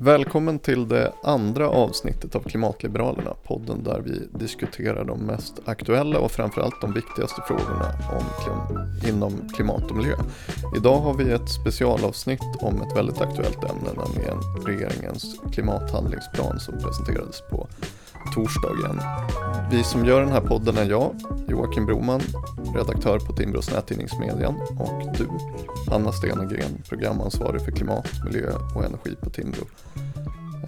Välkommen till det andra avsnittet av Klimatliberalerna, podden där vi diskuterar de mest aktuella och framförallt de viktigaste frågorna om klim inom klimat och miljö. Idag har vi ett specialavsnitt om ett väldigt aktuellt ämne, nämligen regeringens klimathandlingsplan som presenterades på torsdagen. Vi som gör den här podden är jag, Joakim Broman, redaktör på Timbros nättidningsmedien och du, Anna Stenegren, programansvarig för klimat, miljö och energi på Timbro.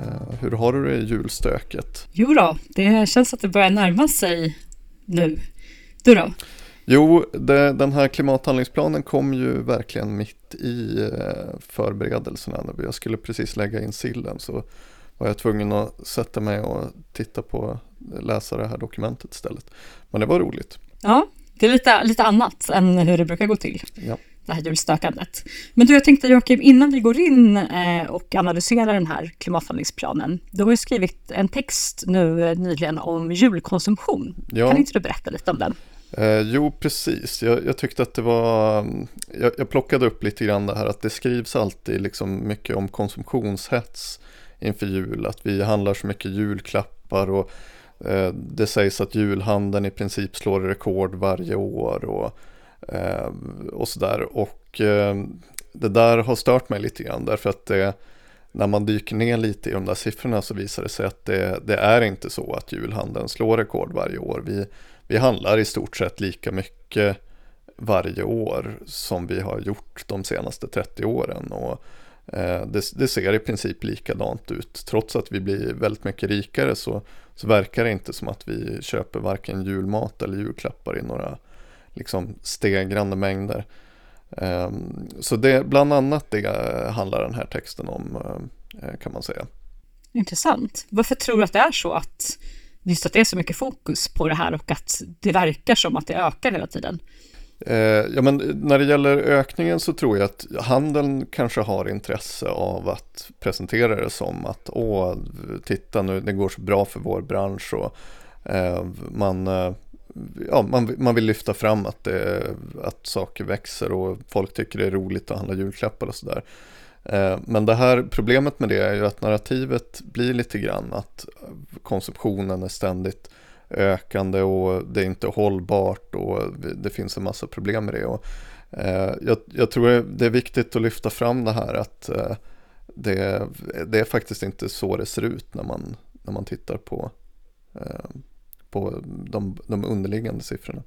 Uh, hur har du det i julstöket? Jo då, det känns att det börjar närma sig nu. Du då? Jo, det, den här klimathandlingsplanen kom ju verkligen mitt i uh, förberedelserna. Jag skulle precis lägga in sillen så var jag tvungen att sätta mig och titta på, läsa det här dokumentet istället. Men det var roligt. Ja, det är lite, lite annat än hur det brukar gå till. Ja. Det här julstökandet. Men du, jag tänkte Joakim, innan vi går in eh, och analyserar den här klimathandlingsplanen. Du har ju skrivit en text nu eh, nyligen om julkonsumtion. Ja. Kan inte du berätta lite om den? Eh, jo, precis. Jag, jag, tyckte att det var... Jag, jag, plockade upp lite grann det här att det skrivs alltid liksom mycket om konsumtionshets inför jul. Att vi handlar så mycket julklappar och eh, det sägs att julhandeln i princip slår rekord varje år och, eh, och sådär. Och eh, det där har stört mig lite grann därför att det, när man dyker ner lite i de där siffrorna så visar det sig att det, det är inte så att julhandeln slår rekord varje år. Vi, vi handlar i stort sett lika mycket varje år som vi har gjort de senaste 30 åren. Och Eh, det, det, ser i princip likadant ut. Trots att vi blir väldigt mycket rikare så, så verkar det inte som att vi köper varken julmat eller julklappar i några liksom, stegrande mängder. Ehm, så det, bland annat det handlar den här texten om eh, eh, kan man säga. Intressant. Varför tror du att det är så att just att det är så mycket fokus på det här och att det verkar som att det ökar hela tiden? Eh, ja, men när det gäller ökningen så tror jag att handeln kanske har intresse av att presentera det som att åh, titta nu, det går så bra för vår bransch och eh, man, eh, ja, man, man vill lyfta fram att, det, att saker växer och folk tycker det är roligt att handla julklappar och sådär. Eh, men det här problemet med det är ju att narrativet blir lite grann att konsumtionen är ständigt ökande och det är inte hållbart och det finns en massa problem med det. Och, eh, jag, jag, tror det är viktigt att lyfta fram det här att eh, det, det, är faktiskt inte så det ser ut när man, när man tittar på, eh, på de, de underliggande siffrorna.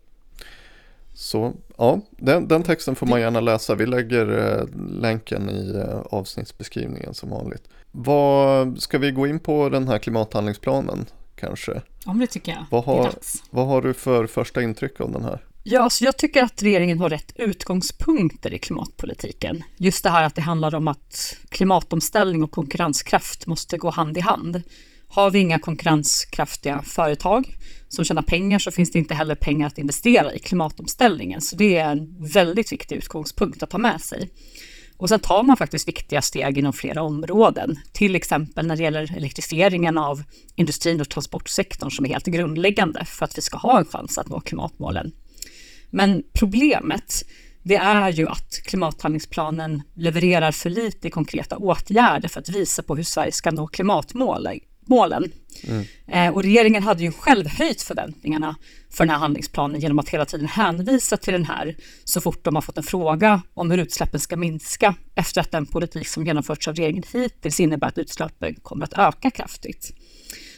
Så ja, den, den, texten får man gärna läsa. Vi lägger eh, länken i eh, avsnittsbeskrivningen som vanligt. Vad ska vi gå in på den här klimathandlingsplanen? Kanske. Ja, det tycker jag. Vad har, vad har du för första intryck av den här? Ja, alltså jag tycker att regeringen har rätt utgångspunkter i klimatpolitiken. Just det här att det handlar om att klimatomställning och konkurrenskraft måste gå hand i hand. Har vi inga konkurrenskraftiga företag som tjänar pengar så finns det inte heller pengar att investera i klimatomställningen. Så det är en väldigt viktig utgångspunkt att ta med sig. Och sen tar man faktiskt viktiga steg inom flera områden, till exempel när det gäller elektrifieringen av industrin och transportsektorn som är helt grundläggande för att vi ska ha en chans att nå klimatmålen. Men problemet, det är ju att klimathandlingsplanen levererar för lite konkreta åtgärder för att visa på hur Sverige ska nå klimatmålen målen. Mm. Eh, och regeringen hade ju själv höjt förväntningarna för den här handlingsplanen genom att hela tiden hänvisa till den här så fort de har fått en fråga om hur utsläppen ska minska efter att den politik som genomförts av regeringen hittills innebär att utsläppen kommer att öka kraftigt.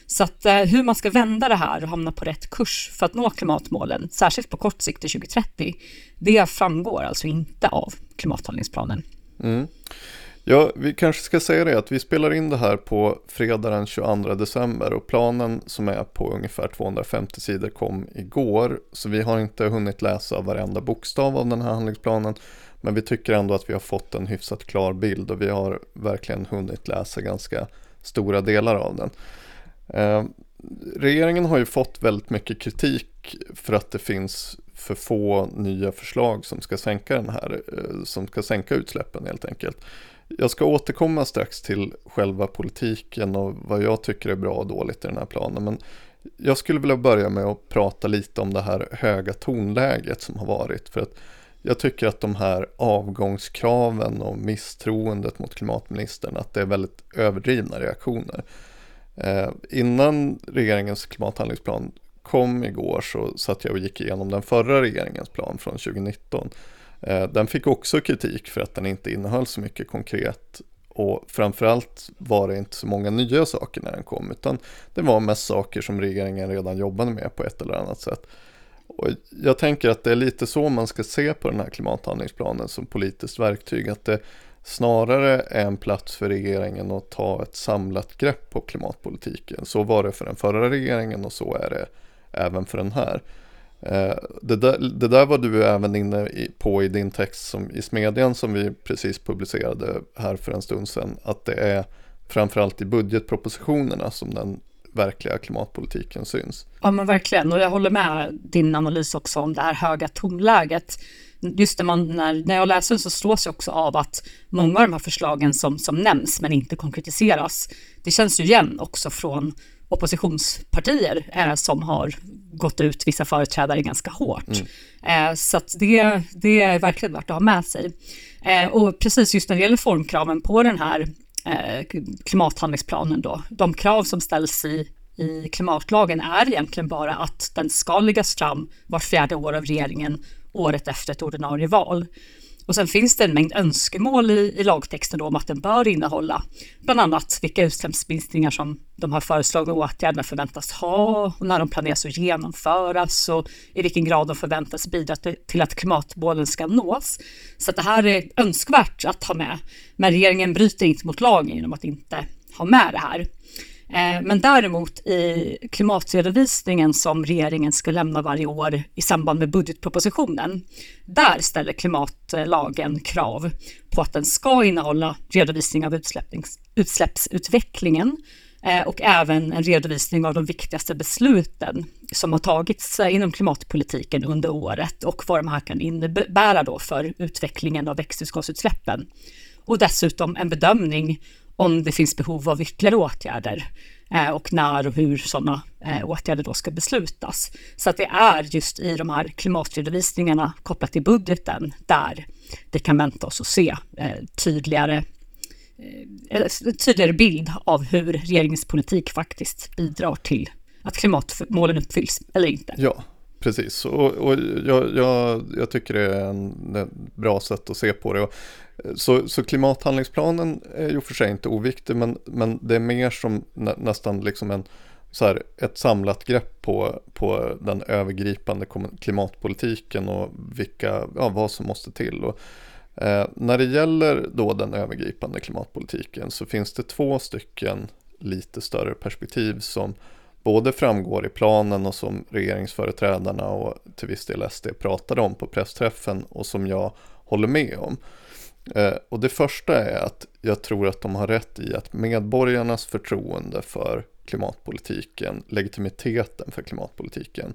Så att eh, hur man ska vända det här och hamna på rätt kurs för att nå klimatmålen, särskilt på kort sikt till 2030, det framgår alltså inte av klimathandlingsplanen. Mm. Ja, vi kanske ska säga det att vi spelar in det här på fredag den 22 december och planen som är på ungefär 250 sidor kom igår. Så vi har inte hunnit läsa varenda bokstav av den här handlingsplanen. Men vi tycker ändå att vi har fått en hyfsat klar bild och vi har verkligen hunnit läsa ganska stora delar av den. Eh, regeringen har ju fått väldigt mycket kritik för att det finns för få nya förslag som ska sänka den här, eh, som ska sänka utsläppen helt enkelt. Jag ska återkomma strax till själva politiken och vad jag tycker är bra och dåligt i den här planen. Men jag skulle vilja börja med att prata lite om det här höga tonläget som har varit. För att jag tycker att de här avgångskraven och misstroendet mot klimatministern, att det är väldigt överdrivna reaktioner. Eh, innan regeringens klimathandlingsplan kom igår så satt jag och gick igenom den förra regeringens plan från 2019. Eh, den fick också kritik för att den inte innehöll så mycket konkret och framförallt var det inte så många nya saker när den kom utan det var mest saker som regeringen redan jobbade med på ett eller annat sätt. Och jag tänker att det är lite så man ska se på den här klimathandlingsplanen som politiskt verktyg. Att det snarare är en plats för regeringen att ta ett samlat grepp på klimatpolitiken. Så var det för den förra regeringen och så är det även för den här. Eh, det där, det där var du även inne på i din text som, i Smedjan som vi precis publicerade här för en stund sedan. Att det är framförallt i budgetpropositionerna som den verkliga klimatpolitiken syns. Ja men verkligen och jag håller med din analys också om det här höga tonläget. Just när, man, när, när jag läser den så slås jag också av att många av de här förslagen som, som nämns men inte konkretiseras, det känns ju igen också från oppositionspartier eh, som har gått ut, vissa företrädare, ganska hårt. Mm. Eh, så det, det är verkligen värt att ha med sig. Eh, och precis just när det gäller formkraven på den här eh, klimathandlingsplanen då, de krav som ställs i, i klimatlagen är egentligen bara att den ska läggas fram vart fjärde år av regeringen året efter ett ordinarie val. Och sen finns det en mängd önskemål i, i lagtexten om att den bör innehålla bland annat vilka utsläppsminskningar som de här föreslagna åtgärderna förväntas ha och när de planeras att genomföras och i vilken grad de förväntas bidra till att klimatmålen ska nås. Så det här är önskvärt att ha med, men regeringen bryter inte mot lagen genom att inte ha med det här. Eh, men däremot i klimatredovisningen som regeringen ska lämna varje år i samband med budgetpropositionen, där ställer klimatlagen krav på att den ska innehålla redovisning av utsläppsutvecklingen eh, och även en redovisning av de viktigaste besluten som har tagits eh, inom klimatpolitiken under året och vad de här kan innebära då för utvecklingen av växthusgasutsläppen. Och dessutom en bedömning om det finns behov av ytterligare åtgärder eh, och när och hur sådana eh, åtgärder då ska beslutas. Så att det är just i de här klimatredovisningarna kopplat till budgeten där det kan vänta oss att se eh, tydligare eh, tydligare bild av hur regeringens politik faktiskt bidrar till att klimatmålen uppfylls eller inte. Ja, precis. Och, och jag, jag, jag, tycker det är en, ett bra sätt att se på det. Och så, så klimathandlingsplanen är ju för sig inte oviktig men, men det är mer som nä, nästan liksom en, så här, ett samlat grepp på, på den övergripande klimatpolitiken och vilka, ja, vad som måste till. Och, eh, när det gäller då den övergripande klimatpolitiken så finns det två stycken lite större perspektiv som både framgår i planen och som regeringsföreträdarna och till viss del SD pratade om på pressträffen och som jag håller med om. Eh, och det första är att jag tror att de har rätt i att medborgarnas förtroende för klimatpolitiken, legitimiteten för klimatpolitiken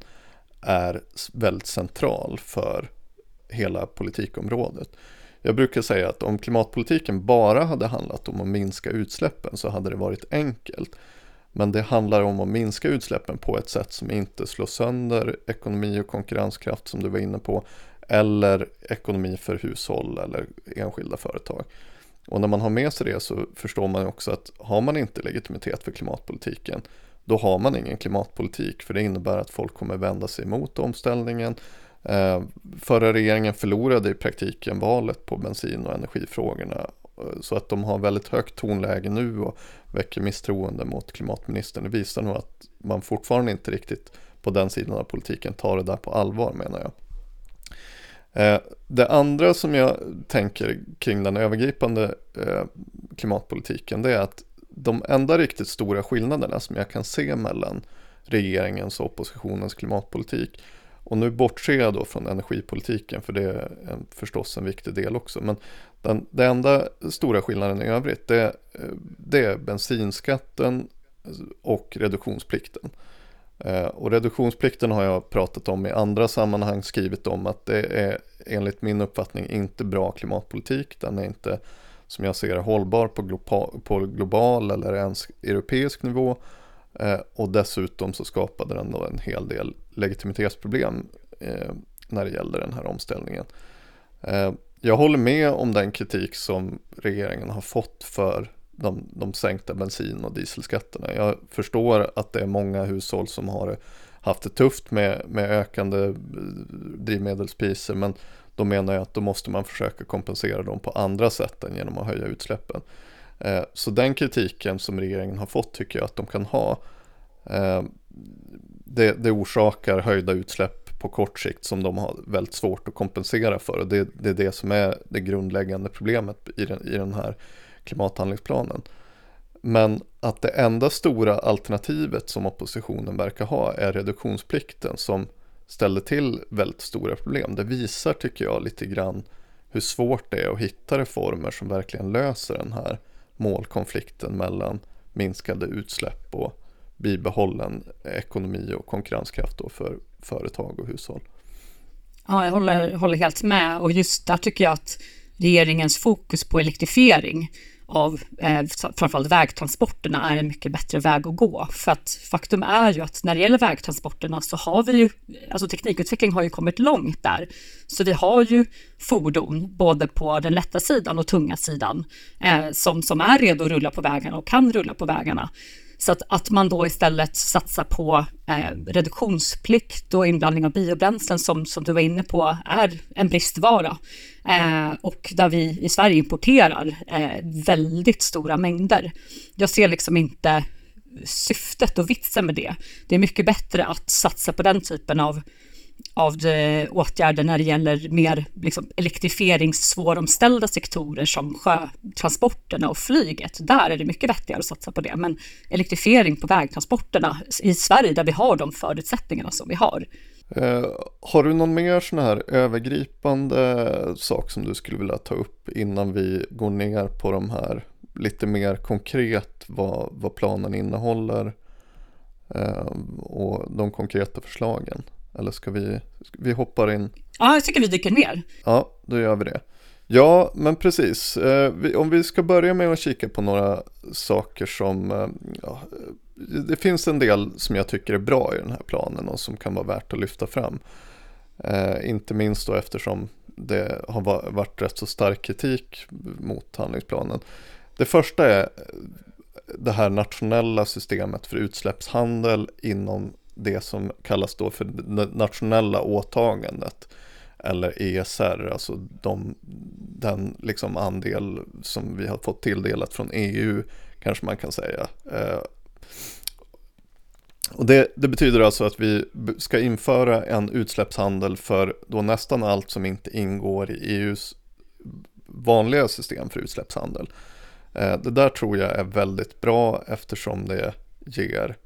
är väldigt central för hela politikområdet. Jag brukar säga att om klimatpolitiken bara hade handlat om att minska utsläppen så hade det varit enkelt. Men det handlar om att minska utsläppen på ett sätt som inte slår sönder ekonomi och konkurrenskraft som du var inne på eller ekonomi för hushåll eller enskilda företag. Och när man har med sig det så förstår man också att har man inte legitimitet för klimatpolitiken då har man ingen klimatpolitik för det innebär att folk kommer vända sig emot omställningen. Eh, förra regeringen förlorade i praktiken valet på bensin och energifrågorna eh, så att de har väldigt högt tonläge nu och väcker misstroende mot klimatministern. Det visar nog att man fortfarande inte riktigt på den sidan av politiken tar det där på allvar menar jag. Eh, det andra som jag tänker kring den övergripande eh, klimatpolitiken det är att de enda riktigt stora skillnaderna som jag kan se mellan regeringens och oppositionens klimatpolitik och nu bortser jag då från energipolitiken för det är en, förstås en viktig del också. Men den, den enda stora skillnaden i övrigt det, eh, det är bensinskatten och reduktionsplikten. Eh, och reduktionsplikten har jag pratat om i andra sammanhang, skrivit om att det är enligt min uppfattning inte bra klimatpolitik. Den är inte, som jag ser det, hållbar på global, på global eller ens europeisk nivå. Eh, och dessutom så skapade den då en hel del legitimitetsproblem eh, när det gäller den här omställningen. Jag håller med om den kritik som regeringen har fått för de, de sänkta bensin och dieselskatterna. Jag förstår att det är många hushåll som har haft det tufft med, med ökande eh, drivmedelspriser men då menar jag att då måste man försöka kompensera dem på andra sätt än genom att höja utsläppen. Eh, så den kritiken som regeringen har fått tycker jag att de kan ha. Eh, det, det orsakar höjda utsläpp på kort sikt som de har väldigt svårt att kompensera för. Och det, det är det som är det grundläggande problemet i den, i den här klimathandlingsplanen. Men att det enda stora alternativet som oppositionen verkar ha är reduktionsplikten som ställer till väldigt stora problem. Det visar, tycker jag, lite grann hur svårt det är att hitta reformer som verkligen löser den här målkonflikten mellan minskade utsläpp och bibehållen ekonomi och konkurrenskraft för företag och hushåll. Ja, jag håller, håller helt med och just där tycker jag att regeringens fokus på elektrifiering av eh, framförallt vägtransporterna är en mycket bättre väg att gå. För att faktum är ju att när det gäller vägtransporterna så har vi ju, alltså teknikutveckling har ju kommit långt där. Så vi har ju fordon både på den lätta sidan och tunga sidan eh, som, som är redo att rulla på vägarna och kan rulla på vägarna. Så att, att man då istället satsar på eh, reduktionsplikt och inblandning av biobränslen som, som du var inne på är en bristvara. Eh, och där vi i Sverige importerar eh, väldigt stora mängder. Jag ser liksom inte syftet och vitsen med det. Det är mycket bättre att satsa på den typen av av eh, åtgärder när det gäller mer liksom, elektrifieringssvåromställda sektorer som sjötransporterna och flyget. Där är det mycket vettigare att satsa på det. Men elektrifiering på vägtransporterna i Sverige där vi har de förutsättningarna som vi har. Eh, har du någon mer sån här övergripande sak som du skulle vilja ta upp innan vi går ner på de här lite mer konkret vad, vad planen innehåller eh, och de konkreta förslagen? Eller ska vi, vi hoppar in? Ja, jag tycker vi dyker ner. Ja, då gör vi det. Ja, men precis. Eh, om vi ska börja med att kika på några saker som... Eh, ja, det finns en del som jag tycker är bra i den här planen och som kan vara värt att lyfta fram. Eh, inte minst då eftersom det har varit rätt så stark kritik mot handlingsplanen. Det första är det här nationella systemet för utsläppshandel inom det som kallas då för det nationella åtagandet eller ESR, alltså de, den liksom andel som vi har fått tilldelat från EU kanske man kan säga. Eh, och det, det, betyder alltså att vi ska införa en utsläppshandel för då nästan allt som inte ingår i EUs vanliga system för utsläppshandel. Eh, det där tror jag är väldigt bra eftersom det ger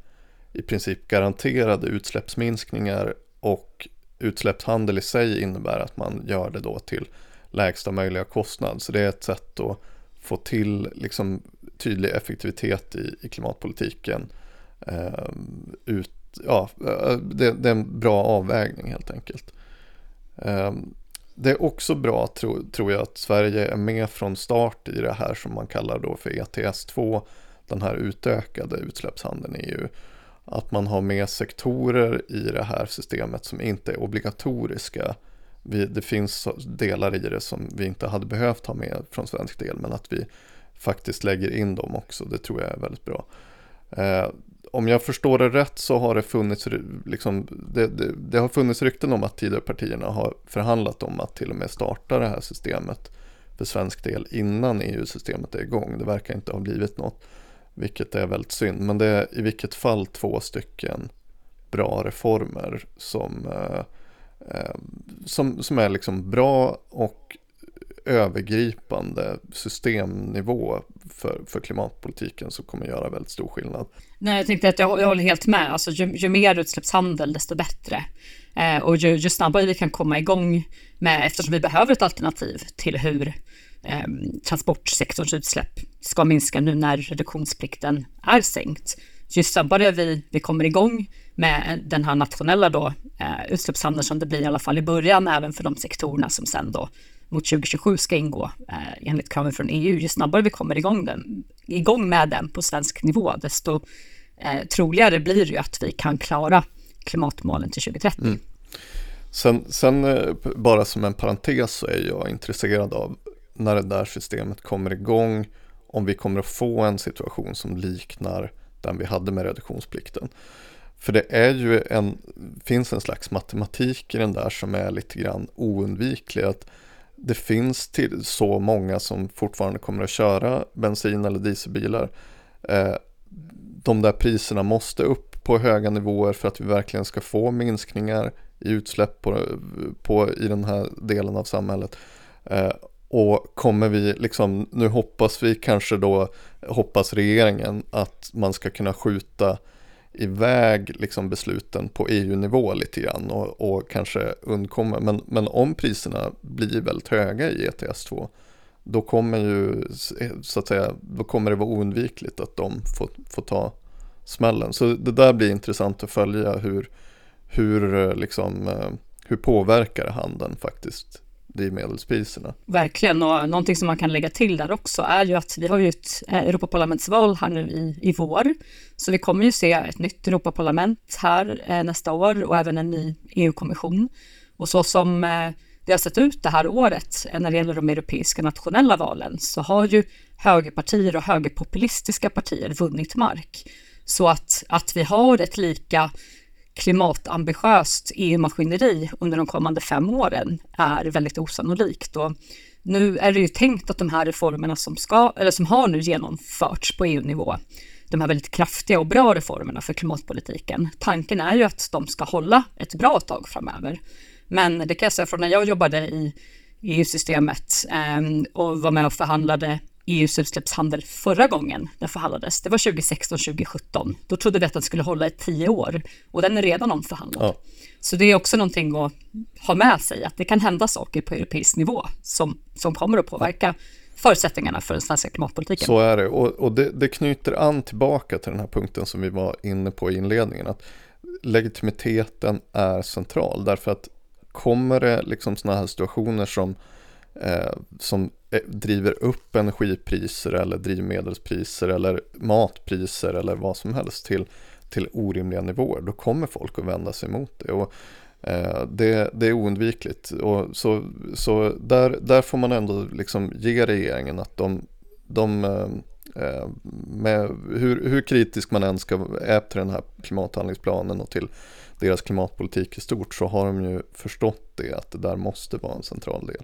i princip garanterade utsläppsminskningar och utsläppshandel i sig innebär att man gör det då till lägsta möjliga kostnad. Så det är ett sätt att få till liksom tydlig effektivitet i, i klimatpolitiken. Eh, ut, ja, eh, det, det, är en bra avvägning helt enkelt. Eh, det är också bra, tro, tror jag, att Sverige är med från start i det här som man kallar då för ETS2, den här utökade utsläppshandeln i EU att man har med sektorer i det här systemet som inte är obligatoriska. Vi, det finns delar i det som vi inte hade behövt ha med från svensk del men att vi faktiskt lägger in dem också. Det tror jag är väldigt bra. Eh, om jag förstår det rätt så har det funnits, liksom, det, det, det, har funnits rykten om att Tidöpartierna har förhandlat om att till och med starta det här systemet för svensk del innan EU-systemet är igång. Det verkar inte ha blivit något. Vilket är väldigt synd. Men det är i vilket fall två stycken bra reformer som, eh, eh, som, som är liksom bra och övergripande systemnivå för, för klimatpolitiken som kommer göra väldigt stor skillnad. Nej, jag tänkte att jag, jag håller helt med. Alltså, ju, ju mer utsläppshandel, desto bättre. Eh, och ju, ju snabbare vi kan komma igång med, eftersom vi behöver ett alternativ till hur eh, transportsektorns utsläpp ska minska nu när reduktionsplikten är sänkt. Ju snabbare vi, vi kommer igång med den här nationella då, eh, utsläppshandeln som det blir i alla fall i början, även för de sektorerna som sen då mot 2027 ska ingå eh, enligt kraven från EU. Ju snabbare vi kommer igång, den, igång med den på svensk nivå, desto eh, troligare blir det ju att vi kan klara klimatmålen till 2030. Mm. Sen, sen eh, bara som en parentes så är jag intresserad av när det där systemet kommer igång om vi kommer att få en situation som liknar den vi hade med reduktionsplikten. För det är ju en, finns en slags matematik i den där som är lite grann oundviklig. Att det finns till så många som fortfarande kommer att köra bensin eller dieselbilar. Eh, de där priserna måste upp på höga nivåer för att vi verkligen ska få minskningar i utsläpp på, på, i den här delen av samhället. Eh, och kommer vi liksom, nu hoppas vi kanske då, hoppas regeringen att man ska kunna skjuta iväg liksom besluten på EU-nivå lite grann och, och kanske undkomma. Men, men om priserna blir väldigt höga i ETS 2 då kommer ju så att säga, då kommer det vara oundvikligt att de får, får ta smällen. Så det där blir intressant att följa hur, hur, liksom, eh, hur påverkar handeln faktiskt drivmedelspriserna. Verkligen, och någonting som man kan lägga till där också är ju att vi har ju ett eh, Europaparlamentsval här nu i, i vår, så vi kommer ju se ett nytt Europaparlament här eh, nästa år och även en ny EU-kommission. Och så som eh, det har sett ut det här året eh, när det gäller de europeiska nationella valen så har ju högerpartier och högerpopulistiska partier vunnit mark. Så att, att vi har ett lika klimatambitiöst EU-maskineri under de kommande fem åren är väldigt osannolikt. Och nu är det ju tänkt att de här reformerna som, ska, eller som har nu genomförts på EU-nivå, de här väldigt kraftiga och bra reformerna för klimatpolitiken, tanken är ju att de ska hålla ett bra tag framöver. Men det kan jag säga från när jag jobbade i EU-systemet eh, och var med och förhandlade EUs utsläppshandel förra gången den förhandlades. Det var 2016-2017. Då trodde vi att den skulle hålla i tio år och den är redan omförhandlad. Ja. Så det är också någonting att ha med sig, att det kan hända saker på europeisk nivå som, som kommer att påverka förutsättningarna för den svenska klimatpolitiken. Så är det, och, och det, det knyter an tillbaka till den här punkten som vi var inne på i inledningen, att legitimiteten är central, därför att kommer det liksom sådana här situationer som Eh, som eh, driver upp energipriser eller drivmedelspriser eller matpriser eller vad som helst till, till orimliga nivåer, då kommer folk att vända sig mot det. Och, eh, det, det är oundvikligt. Och så så där, där får man ändå liksom ge regeringen att de, de eh, eh med hur, hur kritisk man än ska är till den här klimathandlingsplanen och till deras klimatpolitik i stort så har de ju förstått det att det där måste vara en central del.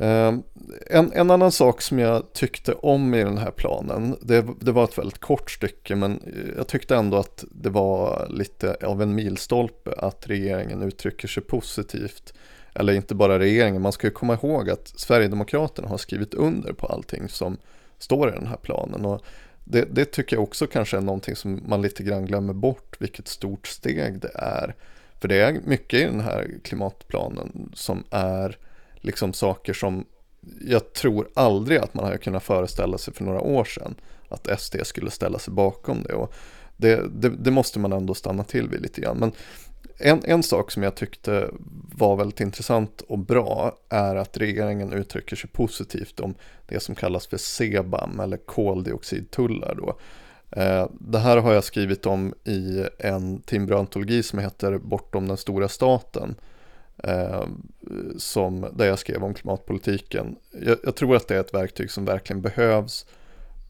Ehm, en, en, annan sak som jag tyckte om i den här planen, det, det, var ett väldigt kort stycke men eh, jag tyckte ändå att det var lite av en milstolpe att regeringen uttrycker sig positivt. Eller inte bara regeringen, man ska ju komma ihåg att Sverigedemokraterna har skrivit under på allting som står i den här planen. Och det, det tycker jag också kanske är någonting som man lite grann glömmer bort vilket stort steg det är. För det är mycket i den här klimatplanen som är liksom saker som jag tror aldrig att man hade kunnat föreställa sig för några år sedan att SD skulle ställa sig bakom det. Och det, det, det måste man ändå stanna till vid lite grann. Men en, en sak som jag tyckte var väldigt intressant och bra är att regeringen uttrycker sig positivt om det som kallas för CBAM eller koldioxidtullar. Då. Eh, det här har jag skrivit om i en timbrantologi som heter Bortom den stora staten eh, som, där jag skrev om klimatpolitiken. Jag, jag, tror att det är ett verktyg som verkligen behövs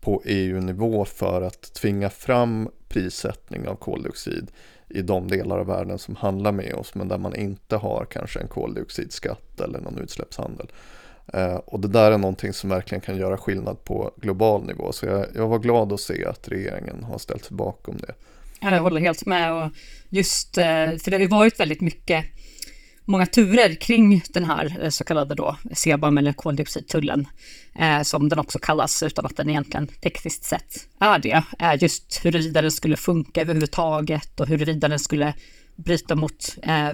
på EU-nivå för att tvinga fram prissättning av koldioxid i de delar av världen som handlar med oss men där man inte har kanske en koldioxidskatt eller någon utsläppshandel. Eh, och det där är någonting som verkligen kan göra skillnad på global nivå så jag, jag var glad att se att regeringen har ställt sig bakom det. Jag håller helt med och just eh, för det har ju varit väldigt mycket många turer kring den här eh, så kallade då CBAM eller koldioxidtullen, eh, som den också kallas utan att den egentligen tekniskt sett är det. Eh, just huruvida den skulle funka överhuvudtaget och huruvida den skulle bryta mot eh,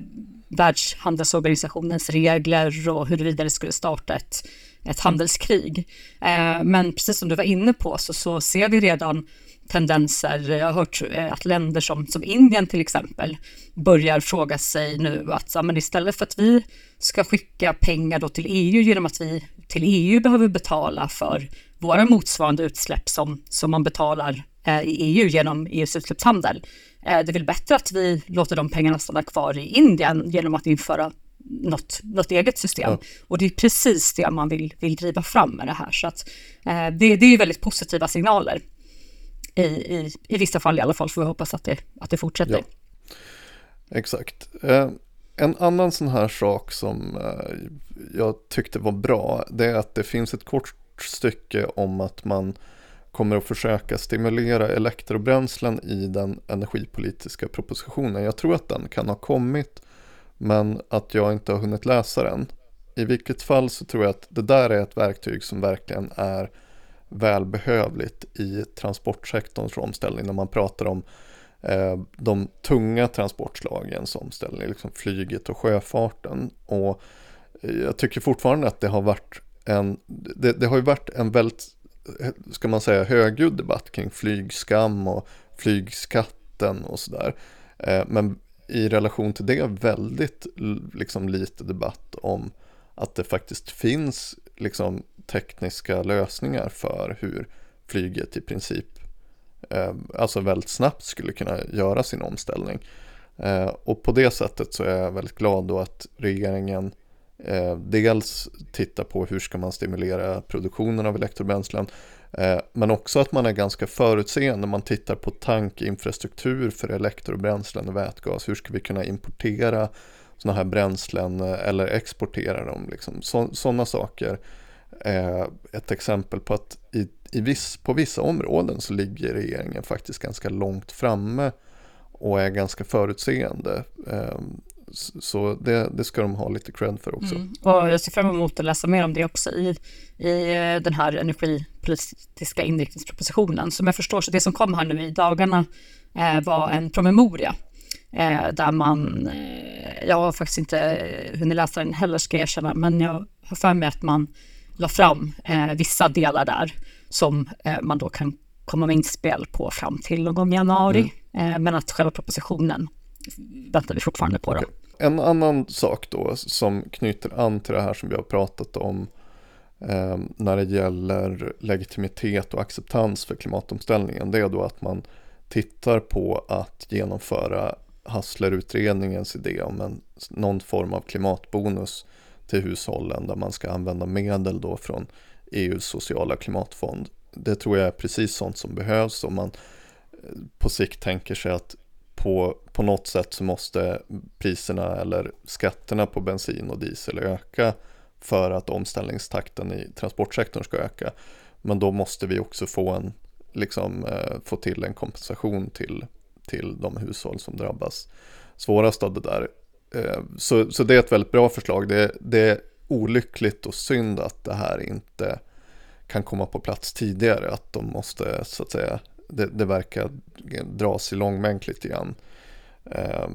Världshandelsorganisationens regler och huruvida det skulle starta ett, ett handelskrig. Eh, men precis som du var inne på så, så ser vi redan tendenser. Jag har hört eh, att länder som, som Indien till exempel börjar fråga sig nu att ja, men istället för att vi ska skicka pengar då till EU genom att vi till EU behöver betala för våra motsvarande utsläpp som, som man betalar eh, i EU genom EUs utsläppshandel. Eh, det är väl bättre att vi låter de pengarna stanna kvar i Indien genom att införa något, något eget system. Ja. Och det är precis det man vill, vill driva fram med det här. Så att, eh, det, det är ju väldigt positiva signaler. I, i, I vissa fall i alla fall får vi hoppas att det, att det fortsätter. Ja. Exakt. Eh, en annan sån här sak som eh, jag tyckte var bra, det är att det finns ett kort stycke om att man kommer att försöka stimulera elektrobränslen i den energipolitiska propositionen. Jag tror att den kan ha kommit, men att jag inte har hunnit läsa den. I vilket fall så tror jag att det där är ett verktyg som verkligen är välbehövligt i transportsektorns omställning när man pratar om eh, de tunga transportslagens omställning, liksom flyget och sjöfarten. Och eh, jag tycker fortfarande att det har varit en, det, det har ju varit en väldigt, eh, ska man säga, högljudd debatt kring flygskam och flygskatten och sådär. Eh, men i relation till det väldigt liksom, lite debatt om att det faktiskt finns liksom, tekniska lösningar för hur flyget i princip eh, alltså väldigt snabbt skulle kunna göra sin omställning. Eh, och på det sättet så är jag väldigt glad då att regeringen eh, dels tittar på hur ska man stimulera produktionen av elektrobränslen eh, men också att man är ganska förutseende. Man tittar på tankinfrastruktur för elektrobränslen och vätgas. Hur ska vi kunna importera sådana här bränslen eh, eller exportera dem? Liksom. Sådana saker Eh, ett exempel på att i, i viss, på vissa områden så ligger regeringen faktiskt ganska långt framme och är ganska förutseende. Ehm, så det, det, ska de ha lite cred för också. Mm. Och jag ser fram emot att läsa mer om det också i, i eh, den här energipolitiska inriktningspropositionen. Som jag förstår, så det som kom här nu i dagarna eh, var en promemoria eh, där man, eh, jag har faktiskt inte eh, hunnit läsa den heller ska jag erkänna, men jag har för mig att man la fram eh, vissa delar där som eh, man då kan komma med inspel på fram till någon gång i januari. Mm. men att själva propositionen väntar vi fortfarande på. Okay. En annan sak då som knyter an till det här som vi har pratat om eh, när det gäller legitimitet och acceptans för klimatomställningen det är då att man tittar på att genomföra Hassler-utredningens idé om en, någon form av klimatbonus till hushållen där man ska använda medel då från EUs sociala klimatfond. Det tror jag är precis sånt som behövs om man eh, på sikt tänker sig att på, på något sätt så måste priserna eller skatterna på bensin och diesel öka för att omställningstakten i transportsektorn ska öka. Men då måste vi också få, en, liksom, eh, få till en kompensation till, till de hushåll som drabbas svårast av det där. Eh, så, så det är ett väldigt bra förslag. Det, det är olyckligt och synd att det här inte kan komma på plats tidigare. Att de måste så att säga det, det verkar dras i långbänk lite grann. Eh,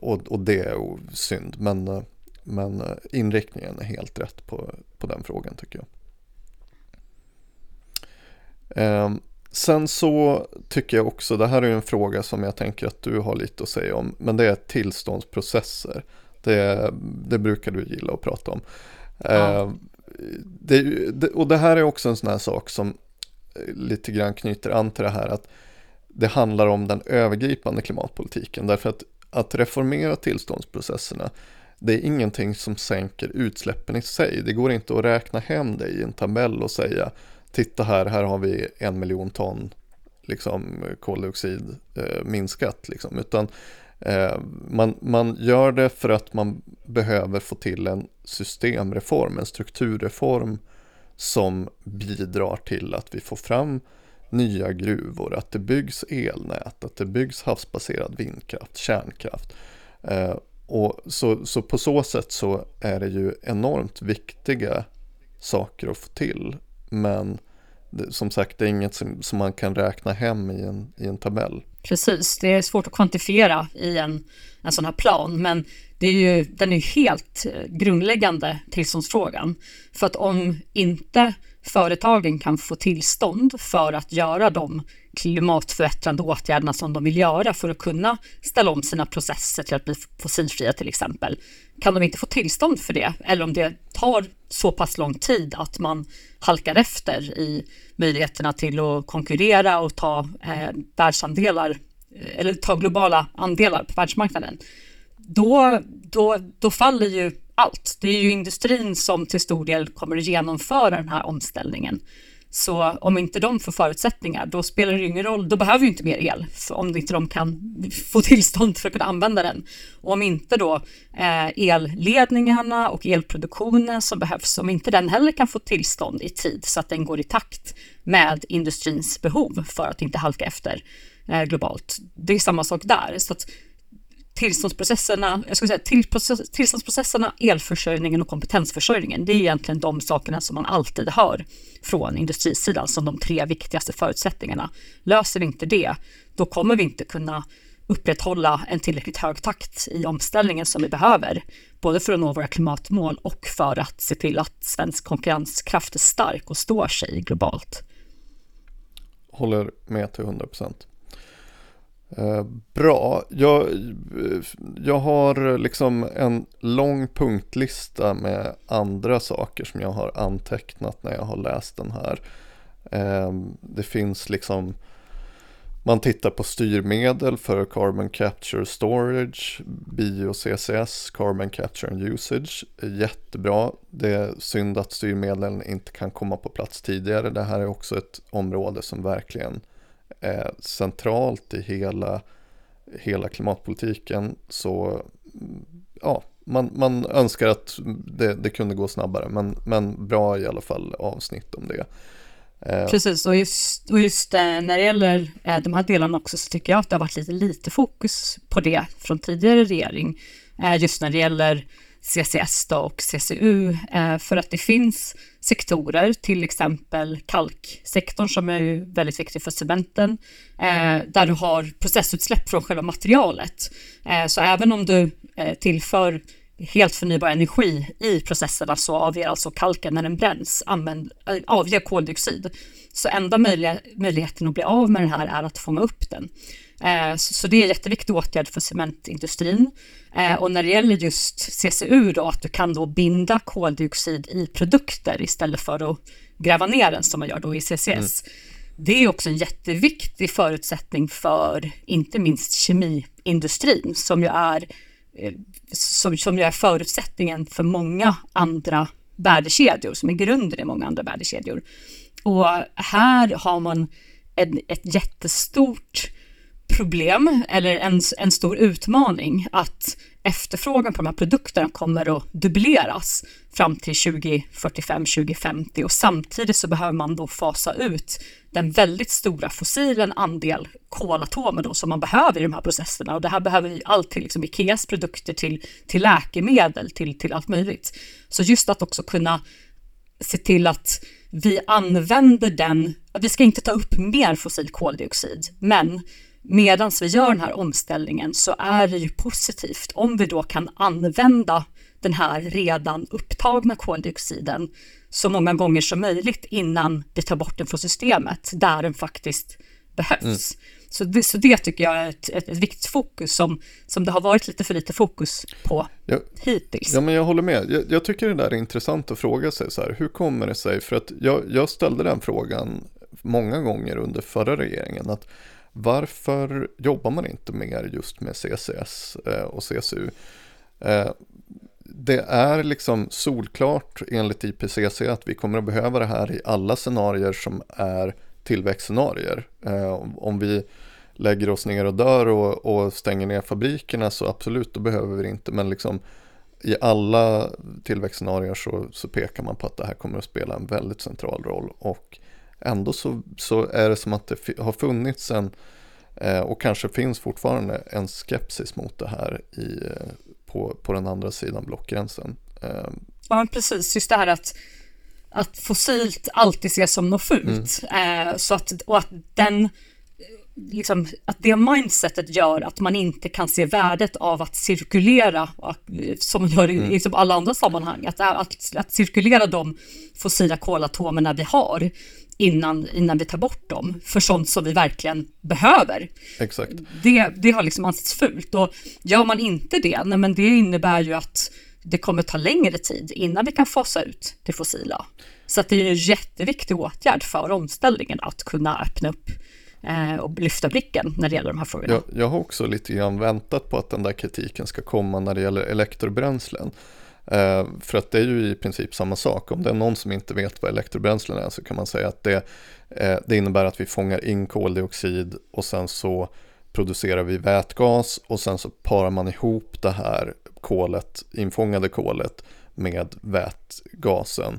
och, och det är synd. Men, men inriktningen är helt rätt på, på den frågan tycker jag. Eh, Sen så tycker jag också, det här är en fråga som jag tänker att du har lite att säga om. Men det är tillståndsprocesser. Det, det brukar du gilla att prata om. Ja. Eh, det, det, och det här är också en sån här sak som lite grann knyter an till det här att det handlar om den övergripande klimatpolitiken. Därför att att reformera tillståndsprocesserna det är ingenting som sänker utsläppen i sig. Det går inte att räkna hem det i en tabell och säga titta här, här har vi en miljon ton liksom, koldioxid eh, minskat. Liksom. Utan eh, man, man gör det för att man behöver få till en systemreform, en strukturreform som bidrar till att vi får fram nya gruvor, att det byggs elnät, att det byggs havsbaserad vindkraft, kärnkraft. Eh, och så, så på så sätt så är det ju enormt viktiga saker att få till. Men det, som sagt, det är inget som, som, man kan räkna hem i en, i en tabell. Precis, det är svårt att kvantifiera i en, en sån här plan, men det är ju, den är ju helt eh, grundläggande tillståndsfrågan. För att om inte företagen kan få tillstånd för att göra de klimatförbättrande åtgärderna som de vill göra för att kunna ställa om sina processer till att bli fossilfria till exempel. Kan de inte få tillstånd för det eller om det tar så pass lång tid att man halkar efter i möjligheterna till att konkurrera och ta eh, världsandelar eh, eller ta globala andelar på världsmarknaden. Då, då, då faller ju allt. Det är ju industrin som till stor del kommer att genomföra den här omställningen. Så om inte de får förutsättningar, då spelar det ingen roll. Då behöver vi inte mer el, om inte de kan få tillstånd för att kunna använda den. Och om inte då eh, elledningarna och elproduktionen som behövs, om inte den heller kan få tillstånd i tid så att den går i takt med industrins behov för att inte halka efter eh, globalt. Det är samma sak där. Så att tillståndsprocesserna, jag skulle säga tillståndsprocesserna, elförsörjningen och kompetensförsörjningen. Det är egentligen de sakerna som man alltid hör från industrisidan som de tre viktigaste förutsättningarna. Löser vi inte det, då kommer vi inte kunna upprätthålla en tillräckligt hög takt i omställningen som vi behöver, både för att nå våra klimatmål och för att se till att svensk konkurrenskraft är stark och står sig globalt. Håller med till 100 procent. Eh, bra, jag, jag har liksom en lång punktlista med andra saker som jag har antecknat när jag har läst den här. Eh, det finns liksom, man tittar på styrmedel för Carbon Capture Storage, Bio-CCS, Carbon Capture and Usage. Jättebra. Det är synd att styrmedlen inte kan komma på plats tidigare. Det här är också ett område som verkligen Eh, centralt i hela, hela klimatpolitiken. Så ja, man, man önskar att det, det kunde gå snabbare, men, men bra i alla fall avsnitt om det. Eh, Precis, och just, och just eh, när det gäller eh, de här delarna också så tycker jag att det har varit lite lite fokus på det från tidigare regering. Just när det gäller CCS då och CCU för att det finns sektorer, till exempel kalksektorn som är ju väldigt viktig för cementen, eh, där du har processutsläpp från själva materialet. Eh, så även om du eh, tillför helt förnybar energi i processerna så avger alltså kalken när den bränns, använd, eh, avger koldioxid. Så enda möjliga, möjligheten att bli av med den här är att fånga upp den. Eh, så det är en jätteviktig åtgärd för cementindustrin. Eh, och när det gäller just CCU då, att du kan då binda koldioxid i produkter istället för att gräva ner den som man gör då i CCS. Mm. Det är också en jätteviktig förutsättning för inte minst kemiindustrin som ju är, eh, som, som ju är förutsättningen för många andra värdekedjor, som är grunden i många andra värdekedjor. Och här har man en, ett jättestort problem eller en, en stor utmaning att efterfrågan på de här produkterna kommer att dubbleras fram till 2045-2050 och samtidigt så behöver man då fasa ut den väldigt stora fossilen andel kolatomer då som man behöver i de här processerna och det här behöver vi allt till liksom Ikeas produkter till, till läkemedel till, till allt möjligt. Så just att också kunna se till att vi använder den, vi ska inte ta upp mer fossil koldioxid, men medan vi gör den här omställningen så är det ju positivt om vi då kan använda den här redan upptagna koldioxiden så många gånger som möjligt innan vi tar bort den från systemet där den faktiskt behövs. Mm. Så, det, så det tycker jag är ett, ett, ett, viktigt fokus som, som det har varit lite för lite fokus på ja, hittills. Ja, men jag håller med. Jag, jag, tycker det där är intressant att fråga sig så här, hur kommer det sig? För att jag, jag ställde den frågan många gånger under förra regeringen, att varför jobbar man inte mer just med CCS eh, och CCU? Eh, det är liksom solklart enligt IPCC att vi kommer att behöva det här i alla scenarier som är tillväxtscenarier. Eh, om vi lägger oss ner och dör och, och, stänger ner fabrikerna så absolut, då behöver vi det inte. Men liksom i alla tillväxtscenarier så, så pekar man på att det här kommer att spela en väldigt central roll. Och ändå så, så är det som att det har funnits en eh, och kanske finns fortfarande en skepsis mot det här i, eh, på, på den andra sidan blockgränsen. Eh, ja, precis. Just det här att, att fossilt alltid ses som något fult. Mm. så att, och att den liksom, att det mindsetet gör att man inte kan se värdet av att cirkulera, som man gör i mm. liksom alla andra sammanhang, att, att, att cirkulera de fossila kolatomerna vi har innan, innan vi tar bort dem för sånt som vi verkligen behöver. Exakt. Det, det har liksom ansetts fult och gör man inte det, nej, men det innebär ju att det kommer ta längre tid innan vi kan fasa ut det fossila. Så det är en jätteviktig åtgärd för omställningen att kunna öppna upp eh, och lyfta blicken när det gäller de här frågorna. Jag, jag har också lite grann väntat på att den där kritiken ska komma när det gäller elektrobränslen. Eh, för att det är ju i princip samma sak. Om det är någon som inte vet vad elektrobränslen är så kan man säga att det, eh, det innebär att vi fångar in koldioxid och sen så producerar vi vätgas och sen så parar man ihop det här kolet, infångade kolet med vätgasen.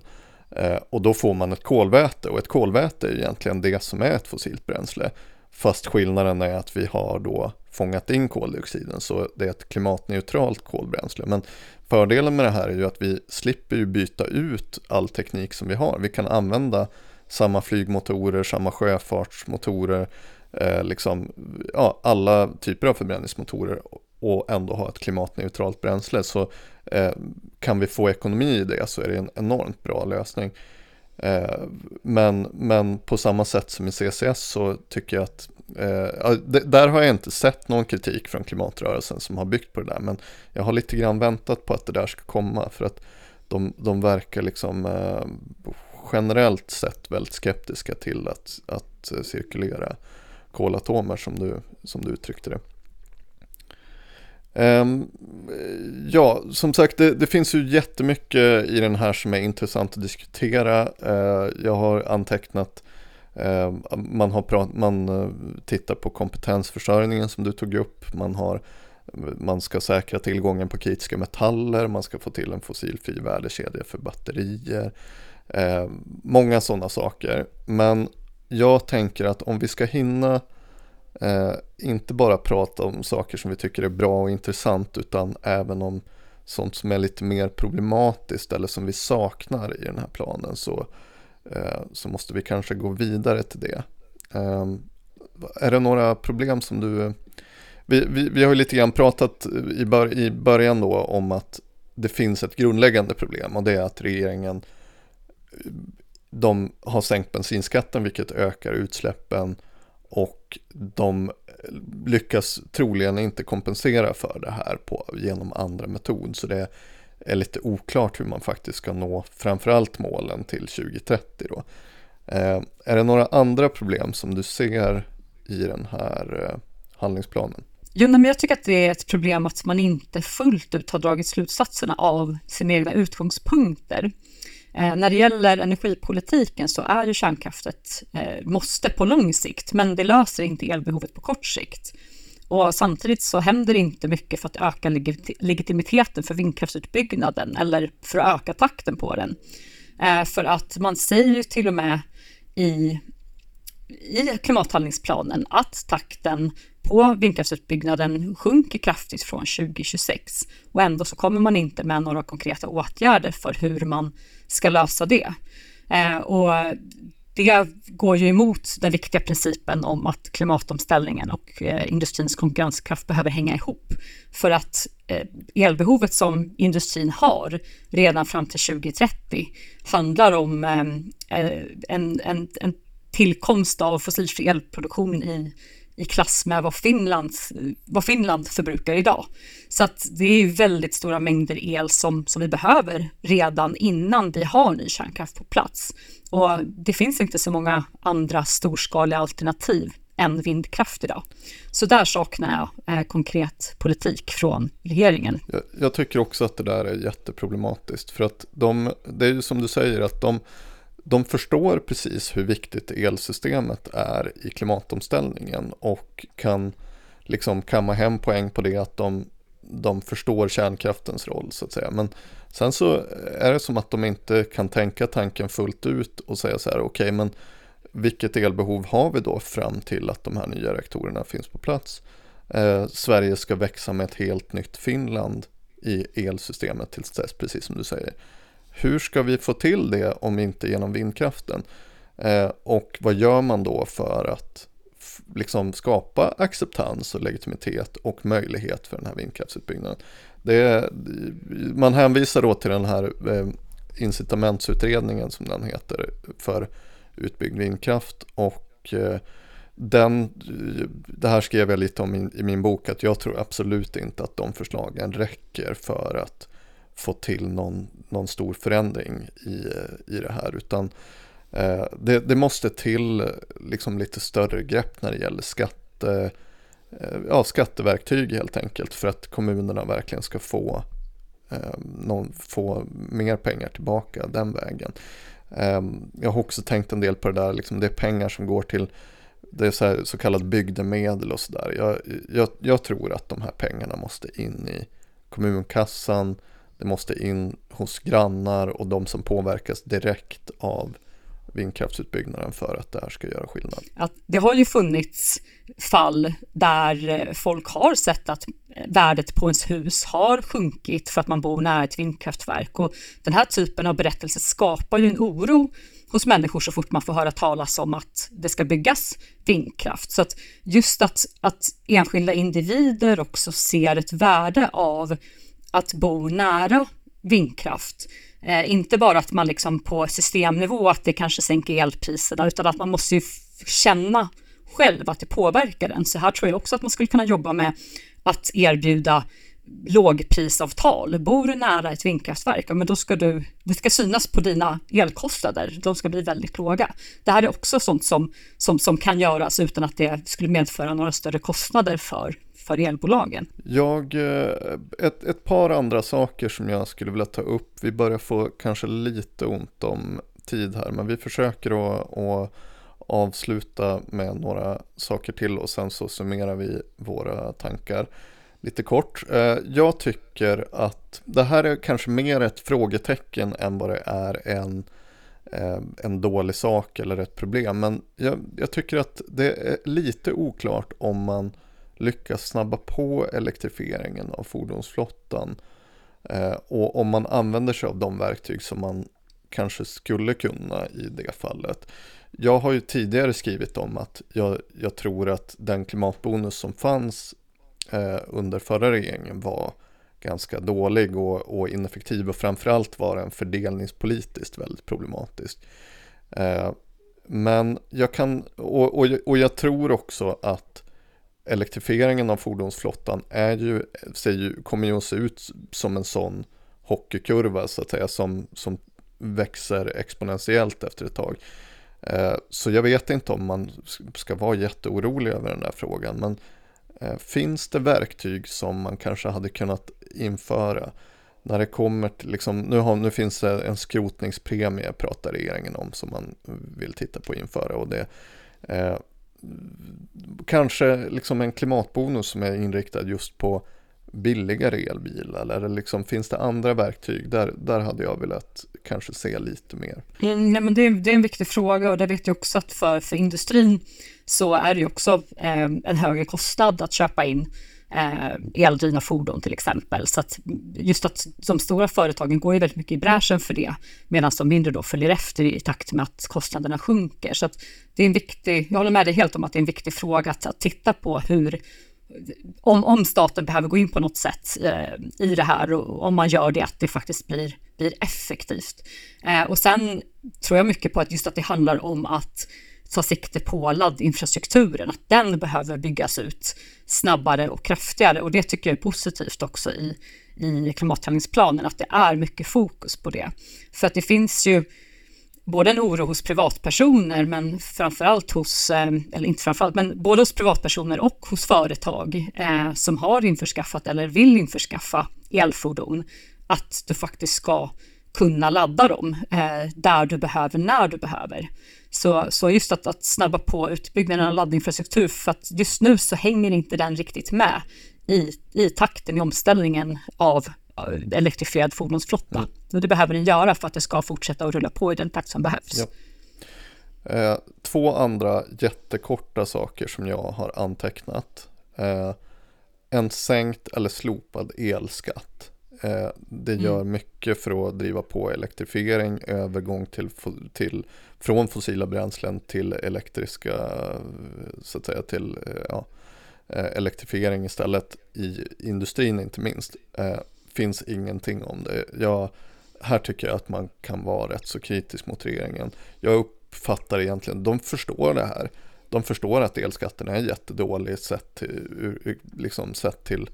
Eh, och då får man ett kolväte och ett kolväte är egentligen det som är ett fossilt bränsle. Fast skillnaden är att vi har då fångat in koldioxiden så det är ett klimatneutralt kolbränsle. Men fördelen med det här är ju att vi slipper ju byta ut all teknik som vi har. Vi kan använda samma flygmotorer, samma sjöfartsmotorer, eh, liksom, ja, alla typer av förbränningsmotorer och ändå ha ett klimatneutralt bränsle. Så eh, kan vi få ekonomi i det så är det en enormt bra lösning. Eh, men, men på samma sätt som i CCS så tycker jag att eh, där har jag inte sett någon kritik från klimatrörelsen som har byggt på det där. Men jag har lite grann väntat på att det där ska komma för att de, de verkar liksom eh, generellt sett väldigt skeptiska till att, att cirkulera kolatomer som du, som du uttryckte det. Um, ja, som sagt det, det, finns ju jättemycket i den här som är intressant att diskutera. Uh, jag har antecknat, uh, man, har prat, man uh, tittar på kompetensförsörjningen som du tog upp. Man, har, man ska säkra tillgången på kritiska metaller, man ska få till en fossilfri värdekedja för batterier. Ehm, många sådana saker. Men jag tänker att om vi ska hinna Eh, inte bara prata om saker som vi tycker är bra och intressant utan även om sånt som är lite mer problematiskt eller som vi saknar i den här planen så, eh, så måste vi kanske gå vidare till det. Eh, är det några problem som du... Vi, vi, vi har ju lite grann pratat i, bör, i början då om att det finns ett grundläggande problem och det är att regeringen de har sänkt bensinskatten vilket ökar utsläppen och de lyckas troligen inte kompensera för det här på, genom andra metod. Så det är lite oklart hur man faktiskt ska nå framförallt målen till 2030. Då. Eh, är det några andra problem som du ser i den här eh, handlingsplanen? Jo, men jag tycker att det är ett problem att man inte fullt ut har dragit slutsatserna av sina egna utgångspunkter. Eh, när det gäller energipolitiken så är ju kärnkraftet eh, måste på lång sikt, men det löser inte elbehovet på kort sikt. Och samtidigt så händer det inte mycket för att öka legitimiteten för vindkraftsutbyggnaden eller för att öka takten på den. Eh, för att man säger ju till och med i, i klimathandlingsplanen att takten på vindkraftsutbyggnaden sjunker kraftigt från 2026 och ändå så kommer man inte med några konkreta åtgärder för hur man ska lösa det. Eh, och det går ju emot den viktiga principen om att klimatomställningen och eh, industrins konkurrenskraft behöver hänga ihop. För att eh, elbehovet som industrin har redan fram till 2030 handlar om eh, eh, en, en, en tillkomst av fossilfri elproduktion i i klass med vad, Finlands, vad Finland förbrukar idag. Så att det är väldigt stora mängder el som, som vi behöver redan innan vi har ny kärnkraft på plats. Och det finns inte så många andra storskaliga alternativ än vindkraft idag. Så där saknar jag eh, konkret politik från regeringen. Jag, jag, tycker också att det där är jätteproblematiskt för att de, det är ju som du säger att de de förstår precis hur viktigt elsystemet är i klimatomställningen och kan liksom kamma hem poäng på det att de, de förstår kärnkraftens roll så att säga. Men sen så är det som att de inte kan tänka tanken fullt ut och säga så här, okej okay, men vilket elbehov har vi då fram till att de här nya reaktorerna finns på plats? Eh, Sverige ska växa med ett helt nytt Finland i elsystemet tills dess, precis som du säger. Hur ska vi få till det om inte genom vindkraften? Eh, och vad gör man då för att liksom skapa acceptans och legitimitet och möjlighet för den här vindkraftsutbyggnaden. Det, man hänvisar då till den här eh, incitamentsutredningen som den heter för utbyggd vindkraft och eh, den, det här skrev jag lite om i, min bok att jag tror absolut inte att de förslagen räcker för att få till någon, någon stor förändring i, i det här utan eh, det, det, måste till liksom lite större grepp när det gäller skatte, eh, ja, skatteverktyg helt enkelt för att kommunerna verkligen ska få, eh, någon, få mer pengar tillbaka den vägen. Eh, jag har också tänkt en del på det där, liksom det är pengar som går till det är så, här, så kallat bygdemedel och sådär. Jag, jag, jag, tror att de här pengarna måste in i kommunkassan, det måste in hos grannar och de som påverkas direkt av vindkraftsutbyggnaden för att det här ska göra skillnad. Att det har ju funnits fall där eh, folk har sett att eh, värdet på ens hus har sjunkit för att man bor nära ett vindkraftverk och den här typen av berättelser skapar ju en oro hos människor så fort man får höra talas om att det ska byggas vindkraft. Så att just att, att enskilda individer också ser ett värde av att bo nära vindkraft. Eh, inte bara att man liksom på systemnivå att det kanske sänker elpriserna utan att man måste ju känna själv att det påverkar den. Så här tror jag också att man skulle kunna jobba med att erbjuda lågprisavtal. Bor du nära ett vindkraftverk, men då ska du, det ska synas på dina elkostnader. De ska bli väldigt låga. Det här är också sånt som, som, som kan göras utan att det skulle medföra några större kostnader för, för elbolagen. Jag, eh, ett, ett par andra saker som jag skulle vilja ta upp. Vi börjar få kanske lite ont om tid här, men vi försöker att, att avsluta med några saker till och sen så summerar vi våra tankar lite kort. Eh, jag tycker att det här är kanske mer ett frågetecken än vad det är en, eh, en dålig sak eller ett problem. Men jag, jag tycker att det är lite oklart om man lyckas snabba på elektrifieringen av fordonsflottan eh, och om man använder sig av de verktyg som man kanske skulle kunna i det fallet. Jag har ju tidigare skrivit om att jag, jag tror att den klimatbonus som fanns eh, under förra regeringen var ganska dålig och, och ineffektiv och framförallt var den fördelningspolitiskt väldigt problematisk. Eh, men jag kan, och, och, och jag tror också att elektrifieringen av fordonsflottan är ju, ser ju, kommer ju att se ut som en sån hockeykurva så att säga som, som växer exponentiellt efter ett tag. Eh, så jag vet inte om man ska vara jätteorolig över den där frågan men eh, finns det verktyg som man kanske hade kunnat införa när det kommer till, liksom, nu, har, nu finns det en skrotningspremie pratar regeringen om som man vill titta på att införa och det eh, kanske liksom en klimatbonus som är inriktad just på billigare elbilar eller liksom, finns det andra verktyg? Där, där hade jag velat kanske se lite mer. Mm, nej, men det, det, är en viktig fråga och det vet jag också att för, för industrin så är det ju också eh, en högre kostnad att köpa in eh, eldrivna fordon till exempel. Så att just att de stora företagen går ju väldigt mycket i bräschen för det, medan de mindre då följer efter i takt med att kostnaderna sjunker. Så att det är en viktig, jag håller med dig helt om att det är en viktig fråga att, att titta på hur om, om staten behöver gå in på något sätt eh, i det här och om man gör det att det faktiskt blir, blir effektivt. Eh, och sen tror jag mycket på att just att det handlar om att ta sikte på laddinfrastrukturen, att den behöver byggas ut snabbare och kraftigare och det tycker jag är positivt också i, i klimathandlingsplanen, att det är mycket fokus på det. För att det finns ju både en oro hos privatpersoner, men framförallt hos, eh, eller inte framförallt, men både hos privatpersoner och hos företag eh, som har införskaffat eller vill införskaffa elfordon, att du faktiskt ska kunna ladda dem eh, där du behöver, när du behöver. Så, så just att, att snabba på utbyggnaden av laddinfrastruktur, för att just nu så hänger inte den riktigt med i, i takten i omställningen av elektrifierad fordonsflotta. Mm. Och det behöver den göra för att det ska fortsätta att rulla på i den takt som behövs. Ja. Eh, två andra jättekorta saker som jag har antecknat. Eh, en sänkt eller slopad elskatt Eh, det gör mm. mycket för att driva på elektrifiering, övergång till, till, från fossila bränslen till elektriska, så att säga, till ja, elektrifiering istället i industrin inte minst. Finns ingenting om det. Jag, här tycker jag att man kan vara rätt så kritisk mot regeringen. Jag uppfattar egentligen, de förstår det här. De förstår att elskatten är jättedålig sett till, liksom sett till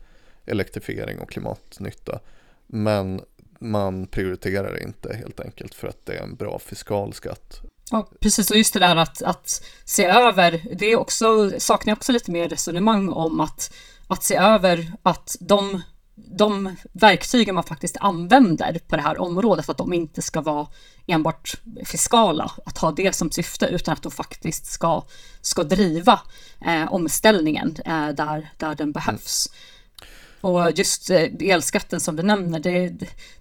elektrifiering och klimatnytta. Men man prioriterar det inte helt enkelt för att det är en bra fiskal skatt. Ja, precis. Och just det där att, att se över, det är också, saknar jag också lite mer resonemang om att, att se över att de de verktygen man faktiskt använder på det här området, att de inte ska vara enbart fiskala, att ha det som syfte, utan att de faktiskt ska, ska driva eh, omställningen eh, där, där den behövs. Mm. Och just eh, elskatten som du nämner, det,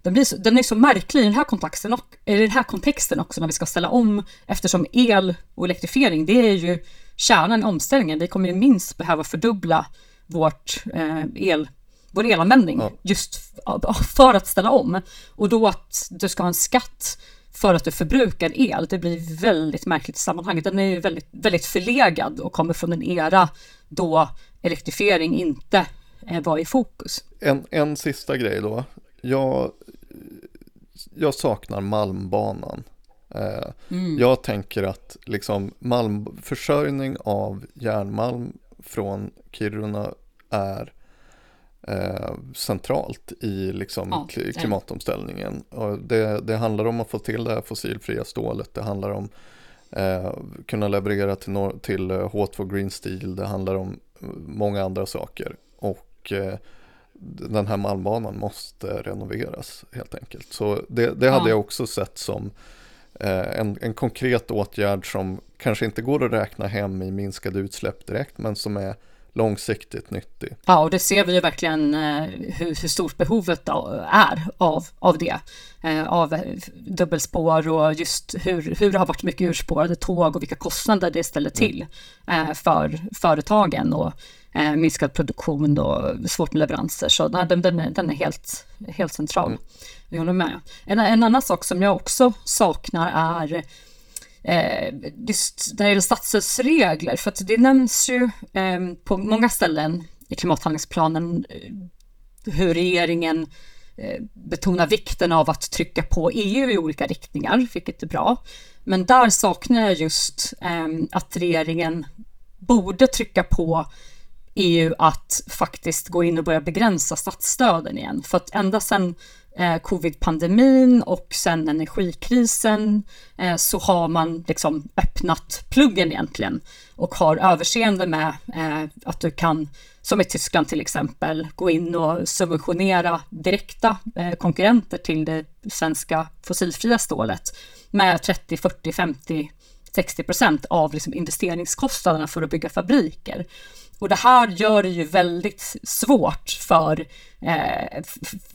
den, blir så, den är så märklig i den, här kontexten, och, i den här kontexten också när vi ska ställa om, eftersom el och elektrifiering, det är ju kärnan i omställningen. Vi kommer ju minst behöva fördubbla vårt eh, el vår elanvändning ja. just för att ställa om. Och då att du ska ha en skatt för att du förbrukar el, det blir väldigt märkligt i sammanhanget. Den är ju väldigt, väldigt förlegad och kommer från en era då elektrifiering inte var i fokus. En, en sista grej då. Jag, jag saknar Malmbanan. Eh, mm. Jag tänker att liksom malmförsörjning av järnmalm från Kiruna är eh, centralt i liksom, ja, klimatomställningen. Och det, det, handlar om att få till det här fossilfria stålet, det handlar om eh, kunna leverera till, till H2 eh, Green Steel, det handlar om eh, många andra saker. Och eh, den här malmbanan måste renoveras helt enkelt. Så det, det hade ja. jag också sett som eh, en, en konkret åtgärd som kanske inte går att räkna hem i minskade utsläpp direkt, men som är långsiktigt nyttig. Ja, och det ser vi ju verkligen eh, hur, hur stort behovet är av, av det. Av dubbelspår och just hur, hur det har varit mycket urspårade tåg och vilka kostnader det ställer till eh, för företagen och minskad produktion och svårt med leveranser. Så den, den, är, den är helt, helt central. Mm. Jag håller med. En, en annan sak som jag också saknar är eh, just när det gäller statsstödsregler, för att det nämns ju eh, på många ställen i klimathandlingsplanen eh, hur regeringen eh, betonar vikten av att trycka på EU i olika riktningar, vilket är bra. Men där saknar jag just eh, att regeringen borde trycka på EU att faktiskt gå in och börja begränsa statsstöden igen. För att ända sedan eh, covid-pandemin och sen energikrisen eh, så har man liksom öppnat pluggen egentligen och har överseende med eh, att du kan, som i Tyskland till exempel, gå in och subventionera direkta eh, konkurrenter till det svenska fossilfria stålet med 30, 40, 50 60 procent av liksom investeringskostnaderna för att bygga fabriker. Och det här gör det ju väldigt svårt för, eh,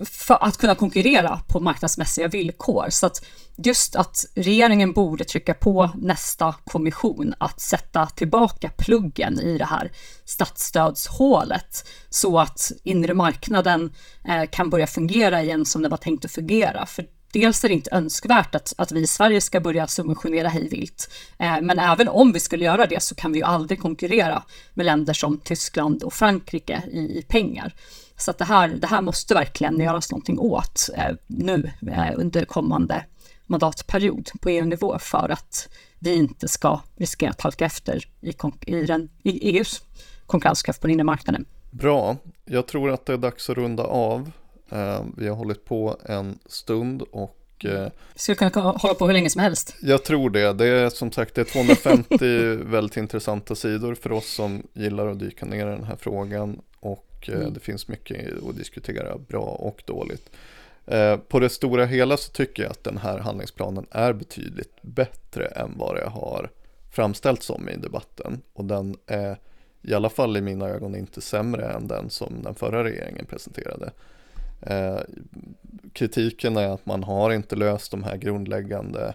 för att kunna konkurrera på marknadsmässiga villkor. Så att just att regeringen borde trycka på nästa kommission att sätta tillbaka pluggen i det här statsstödshålet så att inre marknaden eh, kan börja fungera igen som det var tänkt att fungera. För dels är det inte önskvärt att, att vi i Sverige ska börja subventionera hejvilt. Eh, men även om vi skulle göra det så kan vi ju aldrig konkurrera med länder som Tyskland och Frankrike i, i pengar. Så att det här, det här måste verkligen göras någonting åt eh, nu eh, under kommande mandatperiod på EU-nivå för att vi inte ska riskera att halka efter i, i, den, i EUs konkurrenskraft på den inre marknaden. Bra, jag tror att det är dags att runda av. Eh, vi har hållit på en stund och eh, Skulle kunna hålla på hur länge som helst. Jag tror det. Det är som sagt det är 250 väldigt intressanta sidor för oss som gillar att dyka ner i den här frågan. Och eh, mm. det finns mycket att diskutera, bra och dåligt. På det stora hela så tycker jag att den här handlingsplanen är betydligt bättre än vad det har framställts som i debatten. Och den är i alla fall i mina ögon inte sämre än den som den förra regeringen presenterade. Eh, kritiken är att man har inte löst de här grundläggande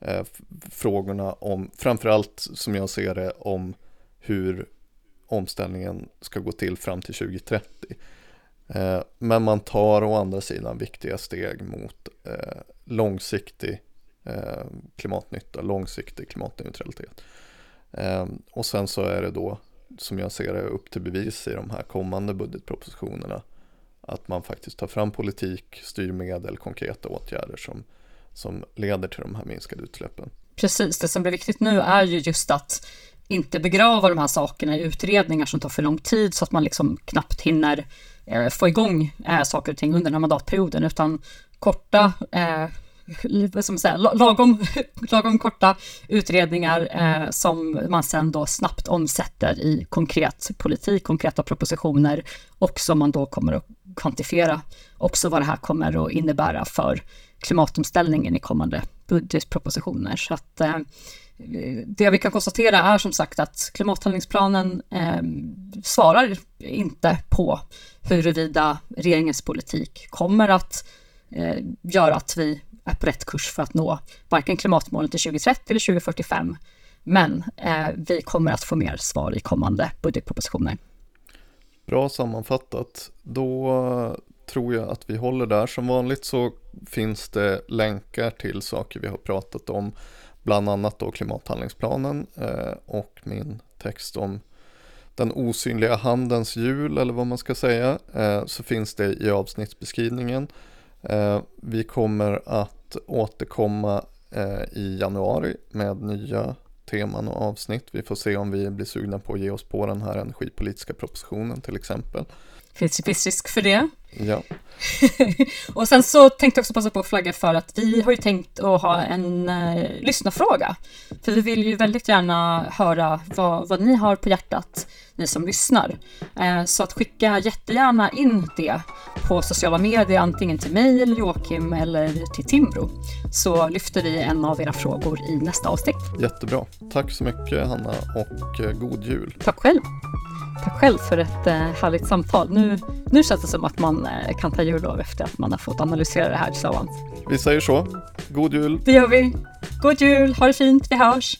eh, frågorna om, framförallt som jag ser det, om hur omställningen ska gå till fram till 2030. Eh, men man tar å andra sidan viktiga steg mot eh, långsiktig eh, klimatnytta, långsiktig klimatneutralitet. Eh, och sen så är det då, som jag ser det, upp till bevis i de här kommande budgetpropositionerna att man faktiskt tar fram politik, styrmedel, konkreta åtgärder som, som leder till de här minskade utsläppen. Precis, det som blir viktigt nu är ju just att inte begrava de här sakerna i utredningar som tar för lång tid så att man liksom knappt hinner eh, få igång eh, saker och ting under den här mandatperioden, utan korta eh, som säga, lagom, lagom korta utredningar eh, som man sen då snabbt omsätter i konkret politik, konkreta propositioner och som man då kommer att kvantifiera också vad det här kommer att innebära för klimatomställningen i kommande budgetpropositioner. Så att eh, det vi kan konstatera är som sagt att klimathandlingsplanen eh, svarar inte på huruvida regeringens politik kommer att eh, göra att vi är på rätt kurs för att nå varken klimatmålen till 2030 eller 2045. Men eh, vi kommer att få mer svar i kommande budgetpropositioner. Bra sammanfattat. Då eh, tror jag att vi håller där. Som vanligt så finns det länkar till saker vi har pratat om. Bland annat då klimathandlingsplanen eh, och min text om den osynliga handens hjul eller vad man ska säga. Eh, så finns det i avsnittsbeskrivningen. Vi kommer att återkomma i januari med nya teman och avsnitt. Vi får se om vi blir sugna på att ge oss på den här energipolitiska propositionen till exempel. Finns det risk för det? Ja. och sen så tänkte jag också passa på att flagga för att vi har ju tänkt att ha en eh, lyssnarfråga. För vi vill ju väldigt gärna höra vad, vad ni har på hjärtat, ni som lyssnar. Eh, så att skicka jättegärna in det på sociala medier, antingen till mig eller Joakim eller till Timbro. Så lyfter vi en av era frågor i nästa avsnitt. Jättebra. Tack så mycket Hanna och eh, god jul. Tack själv. Tack själv för ett eh, härligt samtal. Nu, nu känns det som att man kan ta jullov efter att man har fått analysera det här tillsammans. Vi säger så. God jul! Det gör vi. God jul, ha det fint, vi hörs!